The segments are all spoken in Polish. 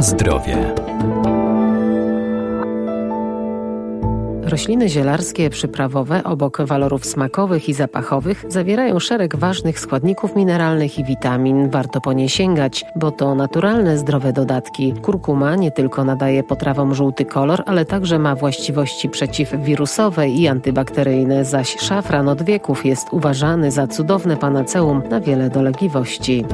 Zdrowie. Rośliny zielarskie przyprawowe obok walorów smakowych i zapachowych zawierają szereg ważnych składników mineralnych i witamin. Warto po nie sięgać, bo to naturalne, zdrowe dodatki. Kurkuma nie tylko nadaje potrawom żółty kolor, ale także ma właściwości przeciwwirusowe i antybakteryjne, zaś szafran od wieków jest uważany za cudowne panaceum na wiele dolegliwości.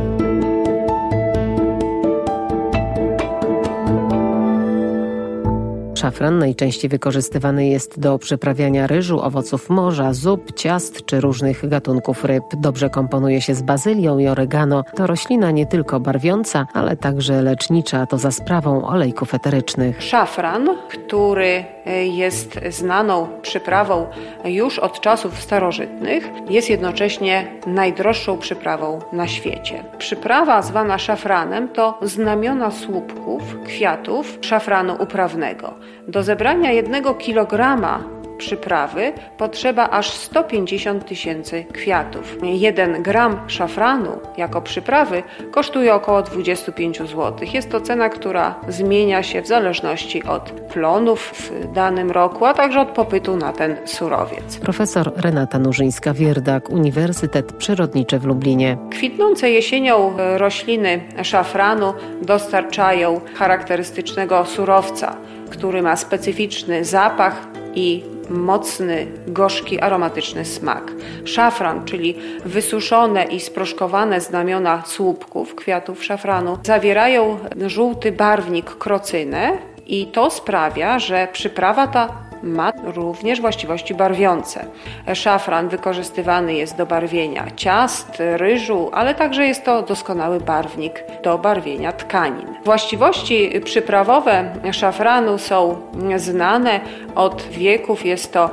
Szafran najczęściej wykorzystywany jest do przyprawiania ryżu, owoców morza, zup, ciast czy różnych gatunków ryb. Dobrze komponuje się z bazylią i oregano. To roślina nie tylko barwiąca, ale także lecznicza, to za sprawą olejków eterycznych. Szafran, który e, jest znaną przyprawą już od czasów starożytnych, jest jednocześnie najdroższą przyprawą na świecie. Przyprawa zwana szafranem to znamiona słupków, kwiatów szafranu uprawnego. Do zebrania jednego kilograma przyprawy potrzeba aż 150 tysięcy kwiatów. Jeden gram szafranu jako przyprawy kosztuje około 25 zł. Jest to cena, która zmienia się w zależności od plonów w danym roku, a także od popytu na ten surowiec. Profesor Renata Nurzyńska-Wierdak, Uniwersytet Przyrodniczy w Lublinie. Kwitnące jesienią rośliny szafranu dostarczają charakterystycznego surowca który ma specyficzny zapach i mocny, gorzki, aromatyczny smak. Szafran, czyli wysuszone i sproszkowane znamiona słupków kwiatów szafranu, zawierają żółty barwnik krocynę i to sprawia, że przyprawa ta ma również właściwości barwiące. Szafran wykorzystywany jest do barwienia ciast, ryżu, ale także jest to doskonały barwnik do barwienia tkanin. Właściwości przyprawowe szafranu są znane od wieków. Jest to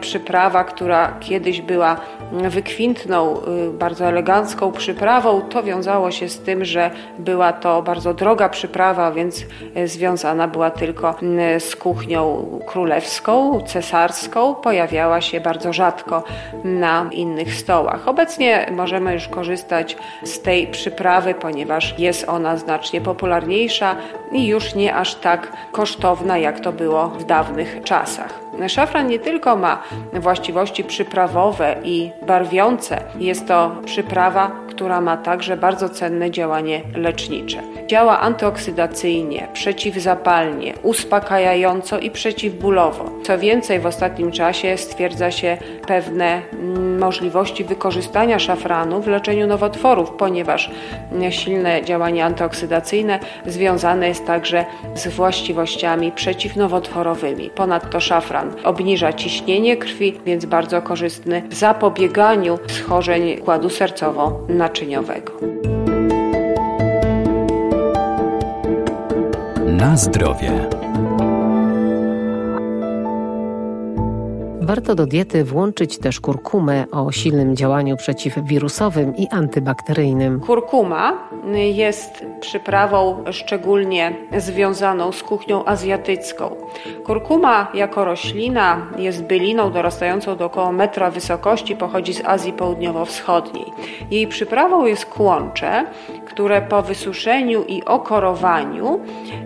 przyprawa, która kiedyś była wykwintną, bardzo elegancką przyprawą. To wiązało się z tym, że była to bardzo droga przyprawa, więc związana była tylko z kuchnią królewską cesarską pojawiała się bardzo rzadko na innych stołach. Obecnie możemy już korzystać z tej przyprawy, ponieważ jest ona znacznie popularniejsza i już nie aż tak kosztowna, jak to było w dawnych czasach. Szafran nie tylko ma właściwości przyprawowe i barwiące, jest to przyprawa, która ma także bardzo cenne działanie lecznicze. Działa antyoksydacyjnie, przeciwzapalnie, uspokajająco i przeciwbólowo. Co więcej, w ostatnim czasie stwierdza się pewne możliwości wykorzystania szafranu w leczeniu nowotworów, ponieważ silne działanie antyoksydacyjne związane jest także z właściwościami przeciwnowotworowymi. Ponadto szafran obniża ciśnienie krwi, więc bardzo korzystny w zapobieganiu schorzeń układu sercowo-naczyniowego. Na zdrowie. Warto do diety włączyć też kurkumę o silnym działaniu przeciwwirusowym i antybakteryjnym. Kurkuma jest przyprawą szczególnie związaną z kuchnią azjatycką. Kurkuma jako roślina jest byliną dorastającą do około metra wysokości, pochodzi z Azji Południowo-Wschodniej. Jej przyprawą jest kłącze, które po wysuszeniu i okorowaniu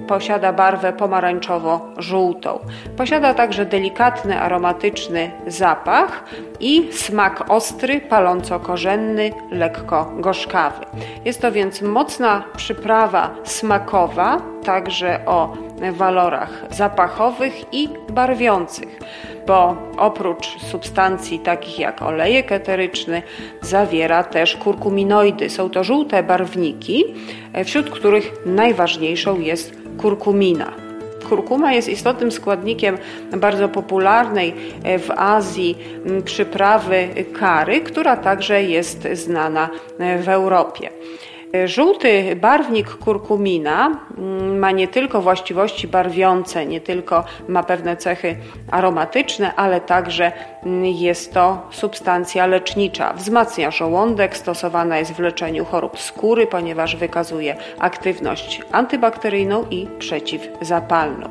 posiada barwę pomarańczowo-żółtą. Posiada także delikatny, aromatyczny zapach i smak ostry, paląco-korzenny, lekko gorzkawy. Jest to więc mocna przyprawa smakowa, także o walorach zapachowych i barwiących, bo oprócz substancji takich jak olejek eteryczny zawiera też kurkuminoidy. Są to żółte barwniki, wśród których najważniejszą jest kurkumina. Kurkuma jest istotnym składnikiem bardzo popularnej w Azji przyprawy kary, która także jest znana w Europie. Żółty barwnik kurkumina mm, ma nie tylko właściwości barwiące, nie tylko ma pewne cechy aromatyczne, ale także mm, jest to substancja lecznicza. Wzmacnia żołądek, stosowana jest w leczeniu chorób skóry, ponieważ wykazuje aktywność antybakteryjną i przeciwzapalną.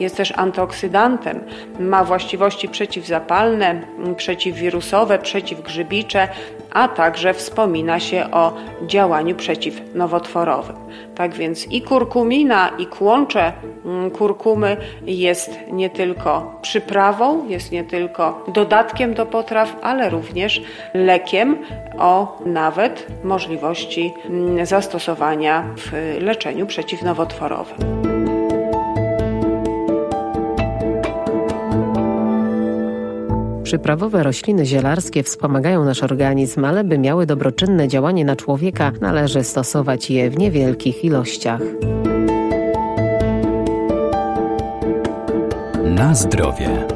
Jest też antyoksydantem, ma właściwości przeciwzapalne, mm, przeciwwirusowe, przeciwgrzybicze, a także wspomina się o działaniu przeciwnowotworowym. Tak więc i kurkumina, i kłącze mm, kurkumy jest nie tylko przyprawą, jest nie tylko dodatkiem do potraw, ale również lekiem o nawet możliwości mm, zastosowania w leczeniu przeciwnowotworowym. Przyprawowe rośliny zielarskie wspomagają nasz organizm, ale by miały dobroczynne działanie na człowieka, należy stosować je w niewielkich ilościach. Na zdrowie.